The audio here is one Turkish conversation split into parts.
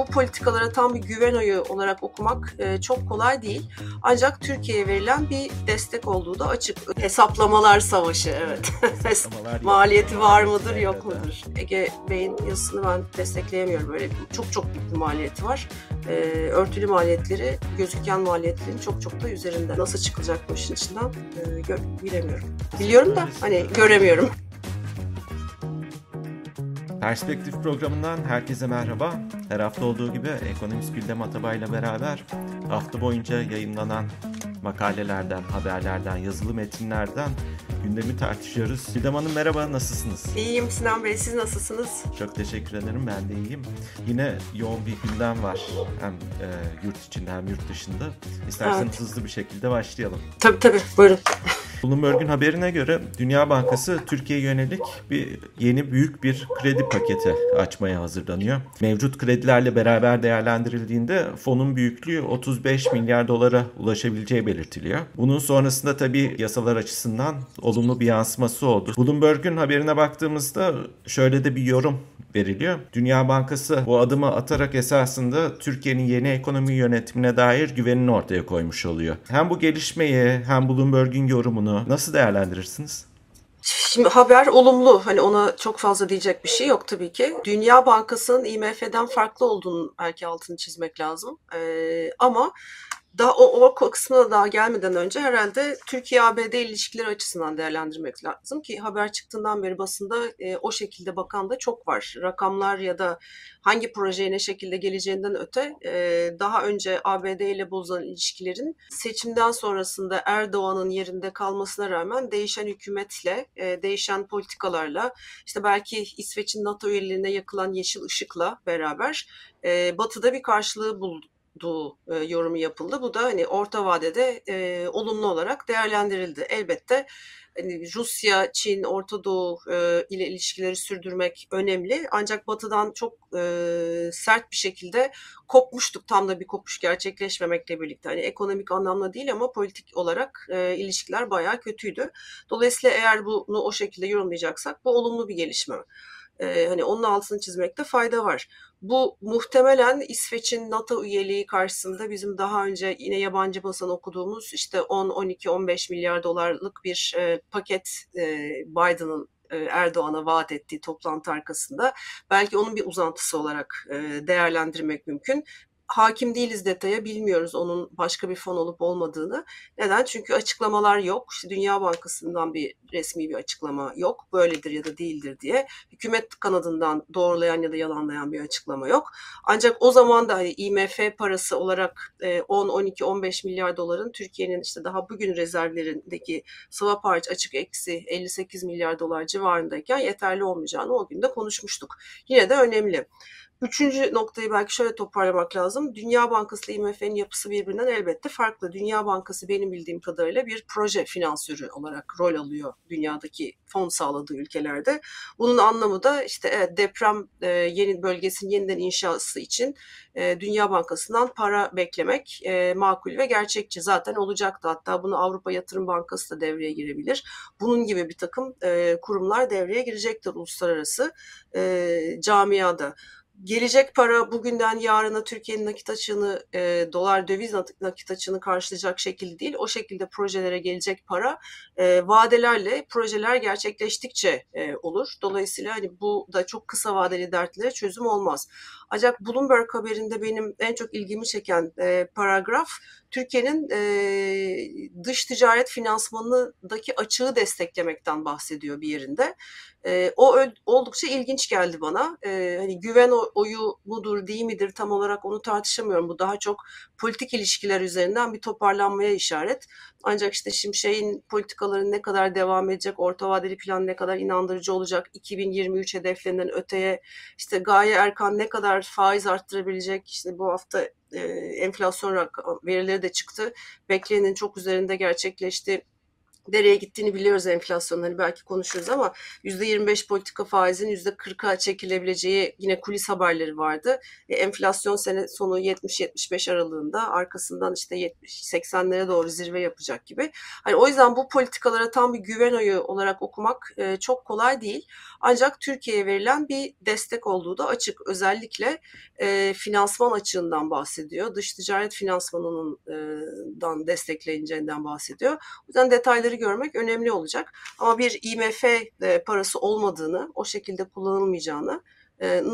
bu politikalara tam bir güven oyu olarak okumak e, çok kolay değil. Ancak Türkiye'ye verilen bir destek olduğu da açık. Hesaplamalar savaşı evet. Hesaplamalar Maliyeti var mıdır yok mudur? Ege Bey'in yazısını ben destekleyemiyorum. Böyle çok çok büyük bir maliyeti var. E, örtülü maliyetleri gözüken maliyetlerin çok çok da üzerinde. Nasıl çıkacak bu işin içinden e, bilemiyorum. Biliyorum da hani göremiyorum. Perspektif programından herkese merhaba. Her hafta olduğu gibi ekonomist Güldem Atabay ile beraber hafta boyunca yayınlanan makalelerden, haberlerden, yazılı metinlerden gündemi tartışıyoruz. Güldem Hanım merhaba, nasılsınız? İyiyim Sinan Bey, siz nasılsınız? Çok teşekkür ederim, ben de iyiyim. Yine yoğun bir gündem var hem e, yurt içinde hem yurt dışında. İsterseniz evet. hızlı bir şekilde başlayalım. Tabii tabii, buyurun. Bloomberg'un haberine göre Dünya Bankası Türkiye'ye yönelik bir yeni büyük bir kredi paketi açmaya hazırlanıyor. Mevcut kredilerle beraber değerlendirildiğinde fonun büyüklüğü 35 milyar dolara ulaşabileceği belirtiliyor. Bunun sonrasında tabii yasalar açısından olumlu bir yansıması oldu. Bloomberg'un haberine baktığımızda şöyle de bir yorum veriliyor. Dünya Bankası bu adımı atarak esasında Türkiye'nin yeni ekonomi yönetimine dair güvenini ortaya koymuş oluyor. Hem bu gelişmeyi hem Bloomberg'un yorumunu nasıl değerlendirirsiniz? Şimdi haber olumlu. Hani ona çok fazla diyecek bir şey yok tabii ki. Dünya Bankası'nın IMF'den farklı olduğunu belki altını çizmek lazım. Ee, ama daha o, o kısmına daha gelmeden önce herhalde Türkiye-ABD ilişkileri açısından değerlendirmek lazım ki haber çıktığından beri basında e, o şekilde bakan da çok var. Rakamlar ya da hangi projeye ne şekilde geleceğinden öte e, daha önce ABD ile bozulan ilişkilerin seçimden sonrasında Erdoğan'ın yerinde kalmasına rağmen değişen hükümetle, e, değişen politikalarla işte belki İsveç'in NATO üyeliğine yakılan yeşil ışıkla beraber e, Batı'da bir karşılığı buldu olduğu e, yorumu yapıldı. Bu da hani orta vadede e, olumlu olarak değerlendirildi. Elbette hani Rusya, Çin, Orta Doğu e, ile ilişkileri sürdürmek önemli. Ancak Batı'dan çok e, sert bir şekilde kopmuştuk. Tam da bir kopuş gerçekleşmemekle birlikte. Hani ekonomik anlamda değil ama politik olarak e, ilişkiler bayağı kötüydü. Dolayısıyla eğer bunu o şekilde yorumlayacaksak bu olumlu bir gelişme. E, hani onun altını çizmekte fayda var. Bu muhtemelen İsveç'in NATO üyeliği karşısında bizim daha önce yine yabancı basın okuduğumuz işte 10, 12, 15 milyar dolarlık bir e, paket e, Biden'ın e, Erdoğan'a vaat ettiği toplantı arkasında belki onun bir uzantısı olarak e, değerlendirmek mümkün hakim değiliz detaya, bilmiyoruz onun başka bir fon olup olmadığını. Neden? Çünkü açıklamalar yok. İşte Dünya Bankası'ndan bir resmi bir açıklama yok. Böyledir ya da değildir diye. Hükümet kanadından doğrulayan ya da yalanlayan bir açıklama yok. Ancak o zaman da hani IMF parası olarak 10, 12, 15 milyar doların Türkiye'nin işte daha bugün rezervlerindeki swap hariç açık eksi 58 milyar dolar civarındayken yeterli olmayacağını o gün de konuşmuştuk. Yine de önemli. Üçüncü noktayı belki şöyle toparlamak lazım. Dünya Bankası ile IMF'nin yapısı birbirinden elbette farklı. Dünya Bankası benim bildiğim kadarıyla bir proje finansörü olarak rol alıyor dünyadaki fon sağladığı ülkelerde. Bunun anlamı da işte evet, deprem e, yeni bölgesinin yeniden inşası için e, Dünya Bankası'ndan para beklemek e, makul ve gerçekçi. Zaten olacaktı. Hatta bunu Avrupa Yatırım Bankası da devreye girebilir. Bunun gibi bir takım e, kurumlar devreye girecektir uluslararası e, camiada gelecek para bugünden yarına Türkiye'nin nakit açığını, e, dolar döviz nakit açığını karşılayacak şekilde değil, o şekilde projelere gelecek para e, vadelerle projeler gerçekleştikçe e, olur. Dolayısıyla hani bu da çok kısa vadeli dertlere çözüm olmaz. Ancak Bloomberg haberinde benim en çok ilgimi çeken e, paragraf Türkiye'nin e, dış ticaret finansmanındaki açığı desteklemekten bahsediyor bir yerinde. E, o oldukça ilginç geldi bana. E, hani güven oyu mudur değil midir tam olarak onu tartışamıyorum. Bu daha çok politik ilişkiler üzerinden bir toparlanmaya işaret. Ancak işte Şimşek'in politikaları ne kadar devam edecek, orta vadeli plan ne kadar inandırıcı olacak, 2023 hedeflerinden öteye işte Gaye Erkan ne kadar faiz arttırabilecek, işte bu hafta e, enflasyon verileri de çıktı. Beklenenin çok üzerinde gerçekleşti nereye gittiğini biliyoruz enflasyonun. Hani belki konuşuruz ama %25 politika faizin %40'a çekilebileceği yine kulis haberleri vardı. E, enflasyon sene sonu 70-75 aralığında arkasından işte 70-80'lere doğru zirve yapacak gibi. Hani o yüzden bu politikalara tam bir güven oyu olarak okumak e, çok kolay değil. Ancak Türkiye'ye verilen bir destek olduğu da açık. Özellikle e, finansman açığından bahsediyor. Dış ticaret finansmanından destekleyeceğinden bahsediyor. O yüzden detayları görmek önemli olacak. Ama bir IMF e, parası olmadığını, o şekilde kullanılmayacağını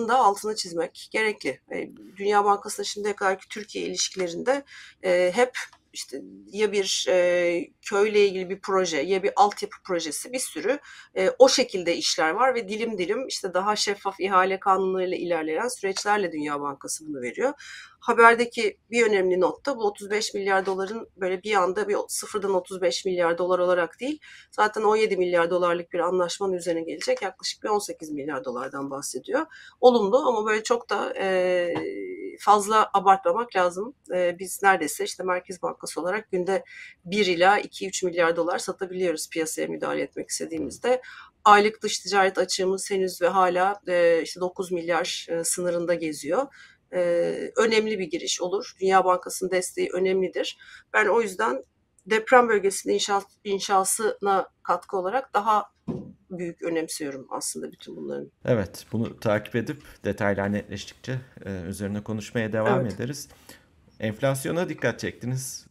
da altını çizmek gerekli. E, Dünya Bankası'nda şimdiye kadar Türkiye ilişkilerinde e, hep işte ya bir e, köyle ilgili bir proje ya bir altyapı projesi bir sürü e, o şekilde işler var ve dilim dilim işte daha şeffaf ihale kanunlarıyla ilerleyen süreçlerle Dünya Bankası bunu veriyor. Haberdeki bir önemli not da bu 35 milyar doların böyle bir anda bir sıfırdan 35 milyar dolar olarak değil zaten 17 milyar dolarlık bir anlaşmanın üzerine gelecek yaklaşık bir 18 milyar dolardan bahsediyor. Olumlu ama böyle çok da e, fazla abartmamak lazım. E, biz neredeyse işte Merkez Bankası olarak günde 1 ila 2-3 milyar dolar satabiliyoruz piyasaya müdahale etmek istediğimizde. Aylık dış ticaret açığımız henüz ve hala e, işte 9 milyar e, sınırında geziyor. E, önemli bir giriş olur. Dünya Bankası'nın desteği önemlidir. Ben o yüzden deprem bölgesinde inşa, inşasına katkı olarak daha büyük önemsiyorum aslında bütün bunların. Evet, bunu takip edip detaylar netleştikçe e, üzerine konuşmaya devam evet. ederiz. Enflasyona dikkat çektiniz.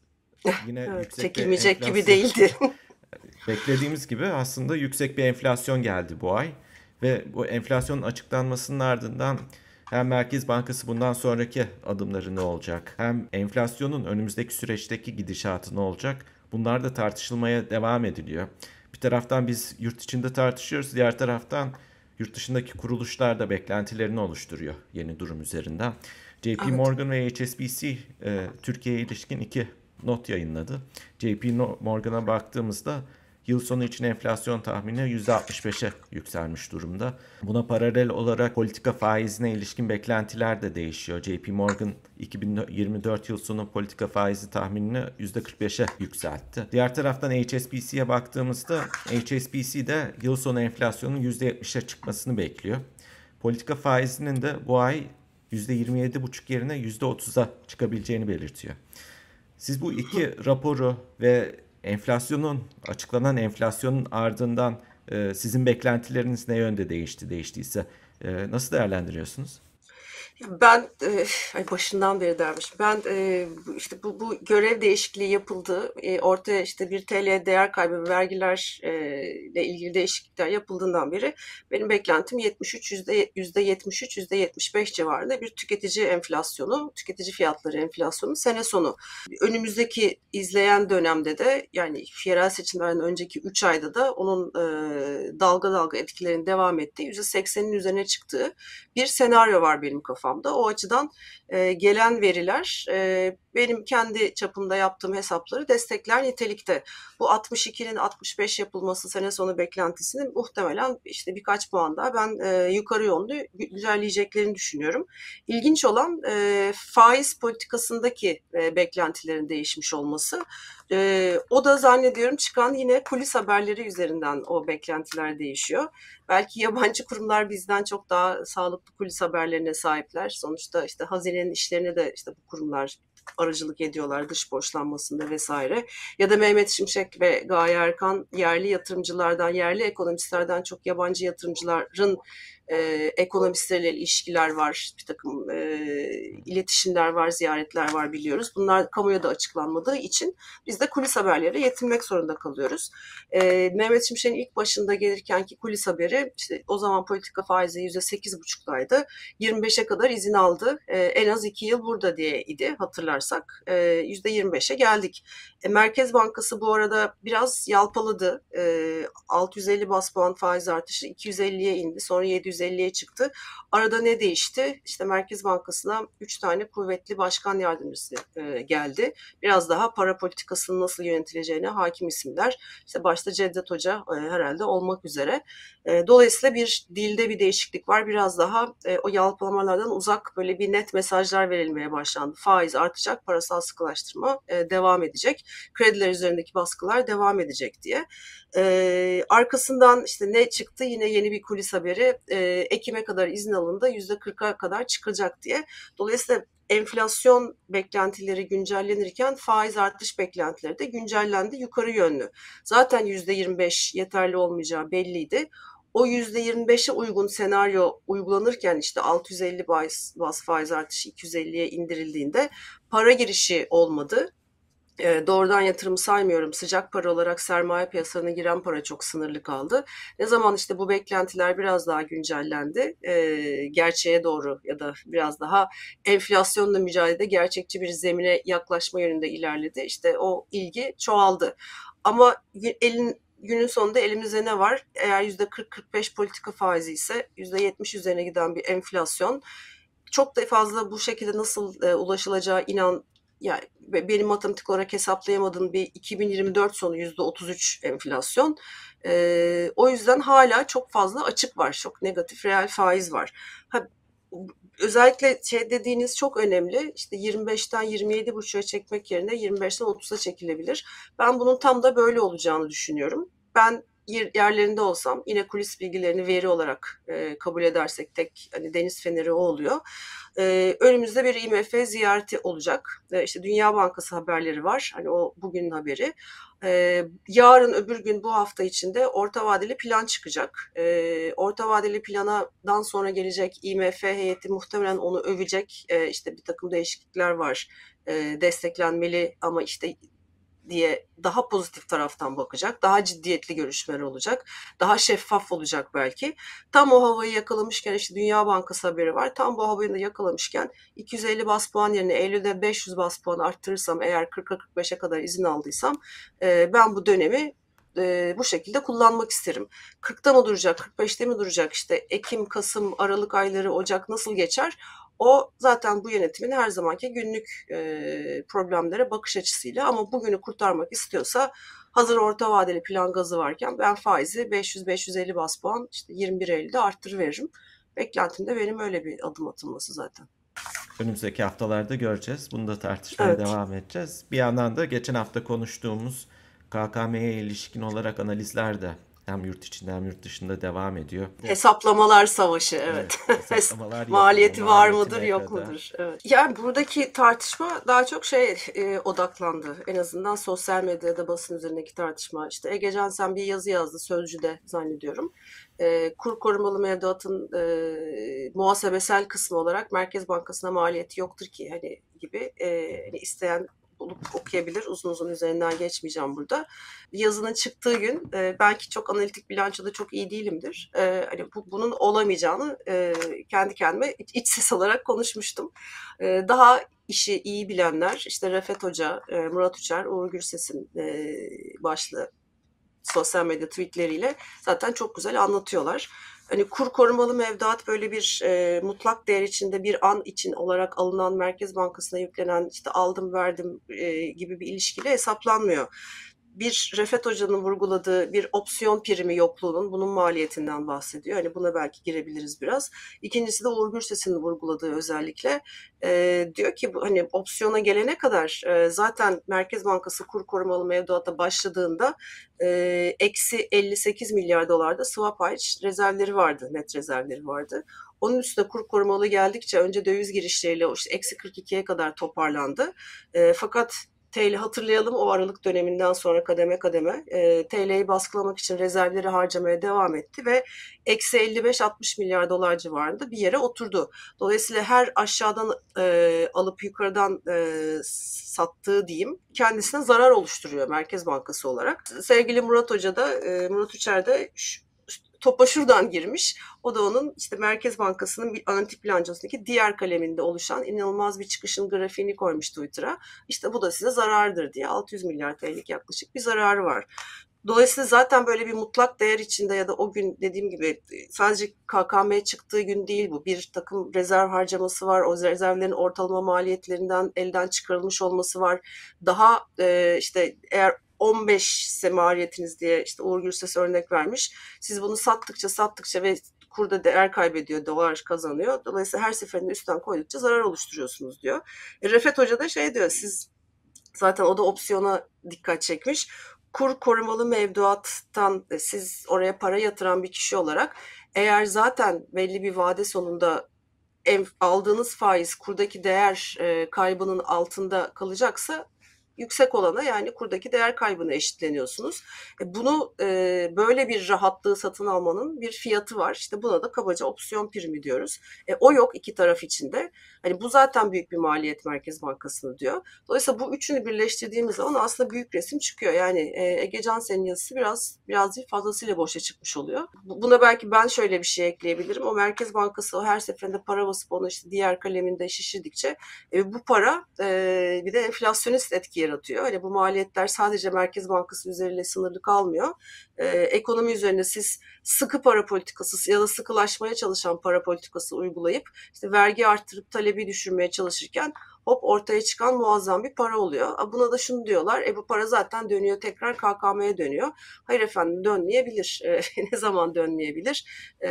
Yine evet, yüksek çekilmeyecek enflasyon... gibi değildi. Beklediğimiz gibi aslında yüksek bir enflasyon geldi bu ay ve bu enflasyonun açıklanmasının ardından hem Merkez Bankası bundan sonraki adımları ne olacak? Hem enflasyonun önümüzdeki süreçteki gidişatı ne olacak? Bunlar da tartışılmaya devam ediliyor. Bir taraftan biz yurt içinde tartışıyoruz, diğer taraftan yurt dışındaki kuruluşlar da beklentilerini oluşturuyor yeni durum üzerinden. JP evet. Morgan ve HSBC e, Türkiye'ye ilişkin iki not yayınladı. JP Morgan'a baktığımızda Yıl sonu için enflasyon tahmini %65'e yükselmiş durumda. Buna paralel olarak politika faizine ilişkin beklentiler de değişiyor. JP Morgan 2024 yıl sonu politika faizi tahminini %45'e yükseltti. Diğer taraftan HSBC'ye baktığımızda HSBC de yıl sonu enflasyonun %70'e çıkmasını bekliyor. Politika faizinin de bu ay %27,5 yerine %30'a çıkabileceğini belirtiyor. Siz bu iki raporu ve enflasyonun açıklanan enflasyonun ardından e, sizin beklentileriniz ne yönde değişti değiştiyse e, nasıl değerlendiriyorsunuz? Ben e, başından beri dermiş. Ben e, işte bu, bu görev değişikliği yapıldı. E, ortaya işte bir TL değer kaybı ve vergiler e, ile ilgili değişiklikler yapıldığından beri benim beklentim 73 yüzde yüzde 73 yüzde 75 civarında bir tüketici enflasyonu, tüketici fiyatları enflasyonu sene sonu. Önümüzdeki izleyen dönemde de yani yerel seçimlerden önceki 3 ayda da onun e, dalga dalga etkilerinin devam ettiği yüzde 80'in üzerine çıktığı bir senaryo var benim kafamda kafamda. O açıdan e, gelen veriler e, benim kendi çapımda yaptığım hesapları destekler nitelikte. Bu 62'nin 65 yapılması sene sonu beklentisinin muhtemelen işte birkaç puan daha ben e, yukarı yönlü güzelleyeceklerini düşünüyorum. İlginç olan faiz politikasındaki beklentilerin değişmiş olması. O da zannediyorum çıkan yine kulis haberleri üzerinden o beklentiler değişiyor. Belki yabancı kurumlar bizden çok daha sağlıklı kulis haberlerine sahipler. Sonuçta işte hazinenin işlerine de işte bu kurumlar aracılık ediyorlar dış borçlanmasında vesaire. Ya da Mehmet Şimşek ve Gaye Erkan yerli yatırımcılardan, yerli ekonomistlerden çok yabancı yatırımcıların e, ekonomistleriyle ilişkiler var, bir takım e, iletişimler var, ziyaretler var biliyoruz. Bunlar kamuya da açıklanmadığı için biz de kulis haberlere yetinmek zorunda kalıyoruz. E, Mehmet Şimşek'in ilk başında gelirkenki kulis haberi işte o zaman politika faizi %8,5'daydı. 25'e kadar izin aldı. E, en az 2 yıl burada diye idi hatırlarsak. E, %25'e geldik. E, Merkez Bankası bu arada biraz yalpaladı. E, 650 bas puan faiz artışı 250'ye indi. Sonra 700 150'ye çıktı. Arada ne değişti? İşte Merkez Bankası'na 3 tane kuvvetli başkan yardımcısı e, geldi. Biraz daha para politikasının nasıl yönetileceğine hakim isimler. İşte başta Cevdet Hoca e, herhalde olmak üzere. E, dolayısıyla bir dilde bir değişiklik var. Biraz daha o yalpalamalardan uzak böyle bir net mesajlar verilmeye başlandı. Faiz artacak, parasal sıkılaştırma devam edecek. Krediler üzerindeki baskılar devam edecek diye. Arkasından işte ne çıktı? Yine yeni bir kulis haberi. E, Ekim'e kadar izin alındı. %40'a kadar çıkacak diye. Dolayısıyla enflasyon beklentileri güncellenirken faiz artış beklentileri de güncellendi yukarı yönlü. Zaten %25 yeterli olmayacağı belliydi. O %25'e uygun senaryo uygulanırken işte 650 bas, bas faiz artışı 250'ye indirildiğinde para girişi olmadı doğrudan yatırım saymıyorum. Sıcak para olarak sermaye piyasasına giren para çok sınırlı kaldı. Ne zaman işte bu beklentiler biraz daha güncellendi, e, gerçeğe doğru ya da biraz daha enflasyonla mücadelede gerçekçi bir zemine yaklaşma yönünde ilerledi. İşte o ilgi çoğaldı. Ama elin günün sonunda elimizde ne var? Eğer %40-45 politika faizi ise %70 üzerine giden bir enflasyon çok da fazla bu şekilde nasıl e, ulaşılacağı inan yani benim matematik olarak hesaplayamadığım bir 2024 sonu %33 enflasyon. E, o yüzden hala çok fazla açık var. Çok negatif reel faiz var. Ha, özellikle şey dediğiniz çok önemli. İşte 25'ten 27,5'a çekmek yerine 25'ten 30'a çekilebilir. Ben bunun tam da böyle olacağını düşünüyorum. Ben yerlerinde olsam yine kulis bilgilerini veri olarak e, kabul edersek tek hani deniz feneri o oluyor. E, önümüzde bir IMF ziyareti olacak. E, işte Dünya Bankası haberleri var. Hani o bugünün haberi. E, yarın öbür gün bu hafta içinde orta vadeli plan çıkacak. E, orta vadeli planadan sonra gelecek IMF heyeti muhtemelen onu övecek. E, işte bir takım değişiklikler var. E, desteklenmeli ama işte diye daha pozitif taraftan bakacak. Daha ciddiyetli görüşmeler olacak. Daha şeffaf olacak belki. Tam o havayı yakalamışken işte Dünya Bankası haberi var. Tam bu havayı da yakalamışken 250 bas puan yerine Eylül'de 500 bas puan arttırırsam eğer 40'a 45'e kadar izin aldıysam e, ben bu dönemi e, bu şekilde kullanmak isterim. 40'ta mı duracak, 45'te mi duracak işte Ekim, Kasım, Aralık ayları, Ocak nasıl geçer? O zaten bu yönetimin her zamanki günlük e, problemlere bakış açısıyla ama bugünü kurtarmak istiyorsa hazır orta vadeli plan gazı varken ben faizi 500-550 bas puan işte 21 Eylül'de arttırıveririm. Beklentim de benim öyle bir adım atılması zaten. Önümüzdeki haftalarda göreceğiz. Bunu da tartışmaya evet. devam edeceğiz. Bir yandan da geçen hafta konuştuğumuz KKM'ye ilişkin olarak analizler de hem yurt içinde hem yurt dışında devam ediyor. Hesaplamalar savaşı evet. evet hesaplamalar Maliyeti var mıdır yok kadar. mudur? Evet. Yani buradaki tartışma daha çok şey e, odaklandı. En azından sosyal medyada basın üzerindeki tartışma. İşte Ege Cansen bir yazı yazdı Sözcü'de zannediyorum. E, kur korumalı mevduatın e, muhasebesel kısmı olarak Merkez Bankası'na maliyeti yoktur ki hani gibi e, hani isteyen bulup okuyabilir. Uzun uzun üzerinden geçmeyeceğim burada. Yazının çıktığı gün e, belki çok analitik bilançoda çok iyi değilimdir. E, hani bu, bunun olamayacağını e, kendi kendime iç, iç ses olarak konuşmuştum. E, daha işi iyi bilenler işte Refet Hoca, e, Murat Uçer, Uğur Gürses'in e, başlı sosyal medya tweetleriyle zaten çok güzel anlatıyorlar. Hani kur korumalı mevduat böyle bir e, mutlak değer içinde bir an için olarak alınan Merkez Bankası'na yüklenen işte aldım verdim e, gibi bir ilişkiyle hesaplanmıyor bir Refet Hoca'nın vurguladığı bir opsiyon primi yokluğunun bunun maliyetinden bahsediyor. Hani buna belki girebiliriz biraz. İkincisi de Uğur Gürses'in vurguladığı özellikle e, diyor ki hani opsiyona gelene kadar e, zaten Merkez Bankası kur korumalı mevduata başladığında e, eksi 58 milyar dolarda swap hariç rezervleri vardı, net rezervleri vardı. Onun üstüne kur korumalı geldikçe önce döviz girişleriyle işte eksi 42'ye kadar toparlandı. E, fakat TL hatırlayalım o Aralık döneminden sonra kademe kademe e, TL'yi baskılamak için rezervleri harcamaya devam etti ve eksi 55-60 milyar dolar civarında bir yere oturdu. Dolayısıyla her aşağıdan e, alıp yukarıdan e, sattığı diyeyim kendisine zarar oluşturuyor Merkez Bankası olarak. Sevgili Murat Hoca da e, Murat Uçer de topa şuradan girmiş. O da onun işte Merkez Bankası'nın bir analitik bilançosundaki diğer kaleminde oluşan inanılmaz bir çıkışın grafiğini koymuş Twitter'a. İşte bu da size zarardır diye 600 milyar TL'lik yaklaşık bir zararı var. Dolayısıyla zaten böyle bir mutlak değer içinde ya da o gün dediğim gibi sadece KKM çıktığı gün değil bu. Bir takım rezerv harcaması var. O rezervlerin ortalama maliyetlerinden elden çıkarılmış olması var. Daha e, işte eğer 15 ise maliyetiniz diye işte Uğur Gürses örnek vermiş. Siz bunu sattıkça sattıkça ve kurda değer kaybediyor, dolar kazanıyor. Dolayısıyla her seferinde üstten koydukça zarar oluşturuyorsunuz diyor. E, Refet Hoca da şey diyor, siz zaten o da opsiyona dikkat çekmiş. Kur korumalı mevduattan e, siz oraya para yatıran bir kişi olarak eğer zaten belli bir vade sonunda aldığınız faiz kurdaki değer e, kaybının altında kalacaksa yüksek olana yani kurdaki değer kaybına eşitleniyorsunuz. E, bunu e, böyle bir rahatlığı satın almanın bir fiyatı var. İşte buna da kabaca opsiyon primi diyoruz. E, o yok iki taraf içinde. Hani bu zaten büyük bir maliyet Merkez Bankası'nı diyor. Dolayısıyla bu üçünü birleştirdiğimiz zaman aslında büyük resim çıkıyor. Yani e, Ege Cansel'in yazısı biraz biraz değil fazlasıyla boşa çıkmış oluyor. Buna belki ben şöyle bir şey ekleyebilirim. O Merkez Bankası her seferinde para basıp onu işte diğer kaleminde şişirdikçe bu para bir de enflasyonist etki yaratıyor. Hani bu maliyetler sadece Merkez Bankası üzerinde sınırlı kalmıyor. Ee, ekonomi üzerine siz sıkı para politikası ya da sıkılaşmaya çalışan para politikası uygulayıp işte vergi arttırıp talebi düşürmeye çalışırken hop ortaya çıkan muazzam bir para oluyor. Buna da şunu diyorlar, e bu para zaten dönüyor tekrar KKM'ye dönüyor. Hayır efendim dönmeyebilir. E, ne zaman dönmeyebilir? E,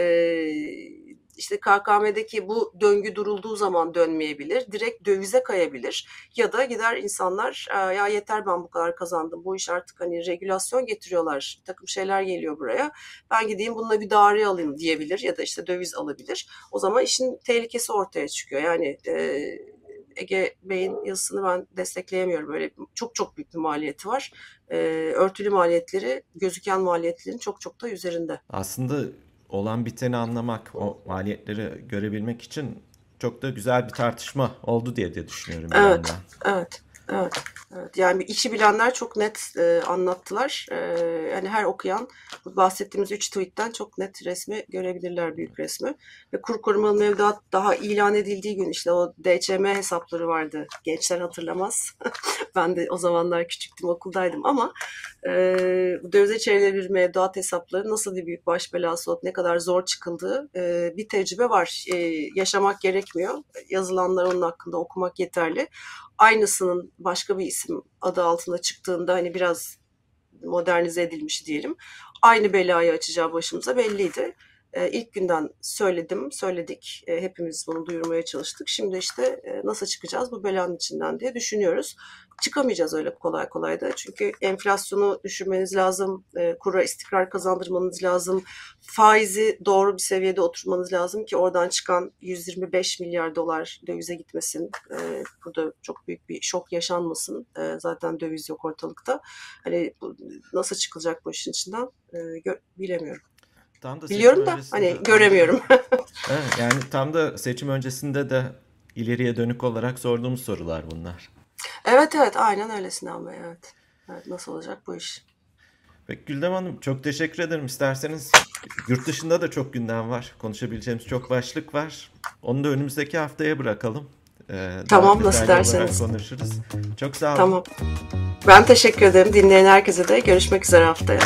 işte KKM'deki bu döngü durulduğu zaman dönmeyebilir. Direkt dövize kayabilir. Ya da gider insanlar ya yeter ben bu kadar kazandım. Bu iş artık hani regülasyon getiriyorlar. Bir takım şeyler geliyor buraya. Ben gideyim bununla bir daire alayım diyebilir ya da işte döviz alabilir. O zaman işin tehlikesi ortaya çıkıyor. Yani e, Ege Bey'in yazısını ben destekleyemiyorum. Böyle çok çok büyük bir maliyeti var. E, örtülü maliyetleri gözüken maliyetlerin çok çok da üzerinde. Aslında olan biteni anlamak, o maliyetleri görebilmek için çok da güzel bir tartışma oldu diye de düşünüyorum. Evet, evet, evet. Evet, yani işi bilenler çok net e, anlattılar. E, yani her okuyan bahsettiğimiz üç tweetten çok net resmi görebilirler büyük resmi. Ve kur korumalı mevduat daha ilan edildiği gün işte o DCM hesapları vardı. Gençler hatırlamaz. ben de o zamanlar küçüktüm okuldaydım ama e, dövize çevrili bir mevduat hesapları nasıl bir büyük baş belası olup ne kadar zor çıkıldığı e, bir tecrübe var. E, yaşamak gerekmiyor. Yazılanlar onun hakkında okumak yeterli aynısının başka bir isim adı altında çıktığında hani biraz modernize edilmiş diyelim. Aynı belayı açacağı başımıza belliydi. E, ilk günden söyledim, söyledik. E, hepimiz bunu duyurmaya çalıştık. Şimdi işte e, nasıl çıkacağız bu belanın içinden diye düşünüyoruz çıkamayacağız öyle kolay kolay da. Çünkü enflasyonu düşürmeniz lazım, e, kura istikrar kazandırmanız lazım, faizi doğru bir seviyede oturmanız lazım ki oradan çıkan 125 milyar dolar dövize gitmesin. E, burada çok büyük bir şok yaşanmasın. Zaten döviz yok ortalıkta. Hani nasıl çıkılacak bu işin içinden bilemiyorum. Tam da Biliyorum da hani göremiyorum. evet, yani tam da seçim öncesinde de ileriye dönük olarak sorduğumuz sorular bunlar. Evet evet aynen öyle Sinan Bey evet. evet. Nasıl olacak bu iş? Peki Güldem Hanım çok teşekkür ederim. İsterseniz yurt dışında da çok gündem var. Konuşabileceğimiz çok başlık var. Onu da önümüzdeki haftaya bırakalım. Ee, tamam nasıl derseniz. Konuşuruz. Çok sağ olun. Tamam. Ben teşekkür ederim. Dinleyen herkese de görüşmek üzere haftaya.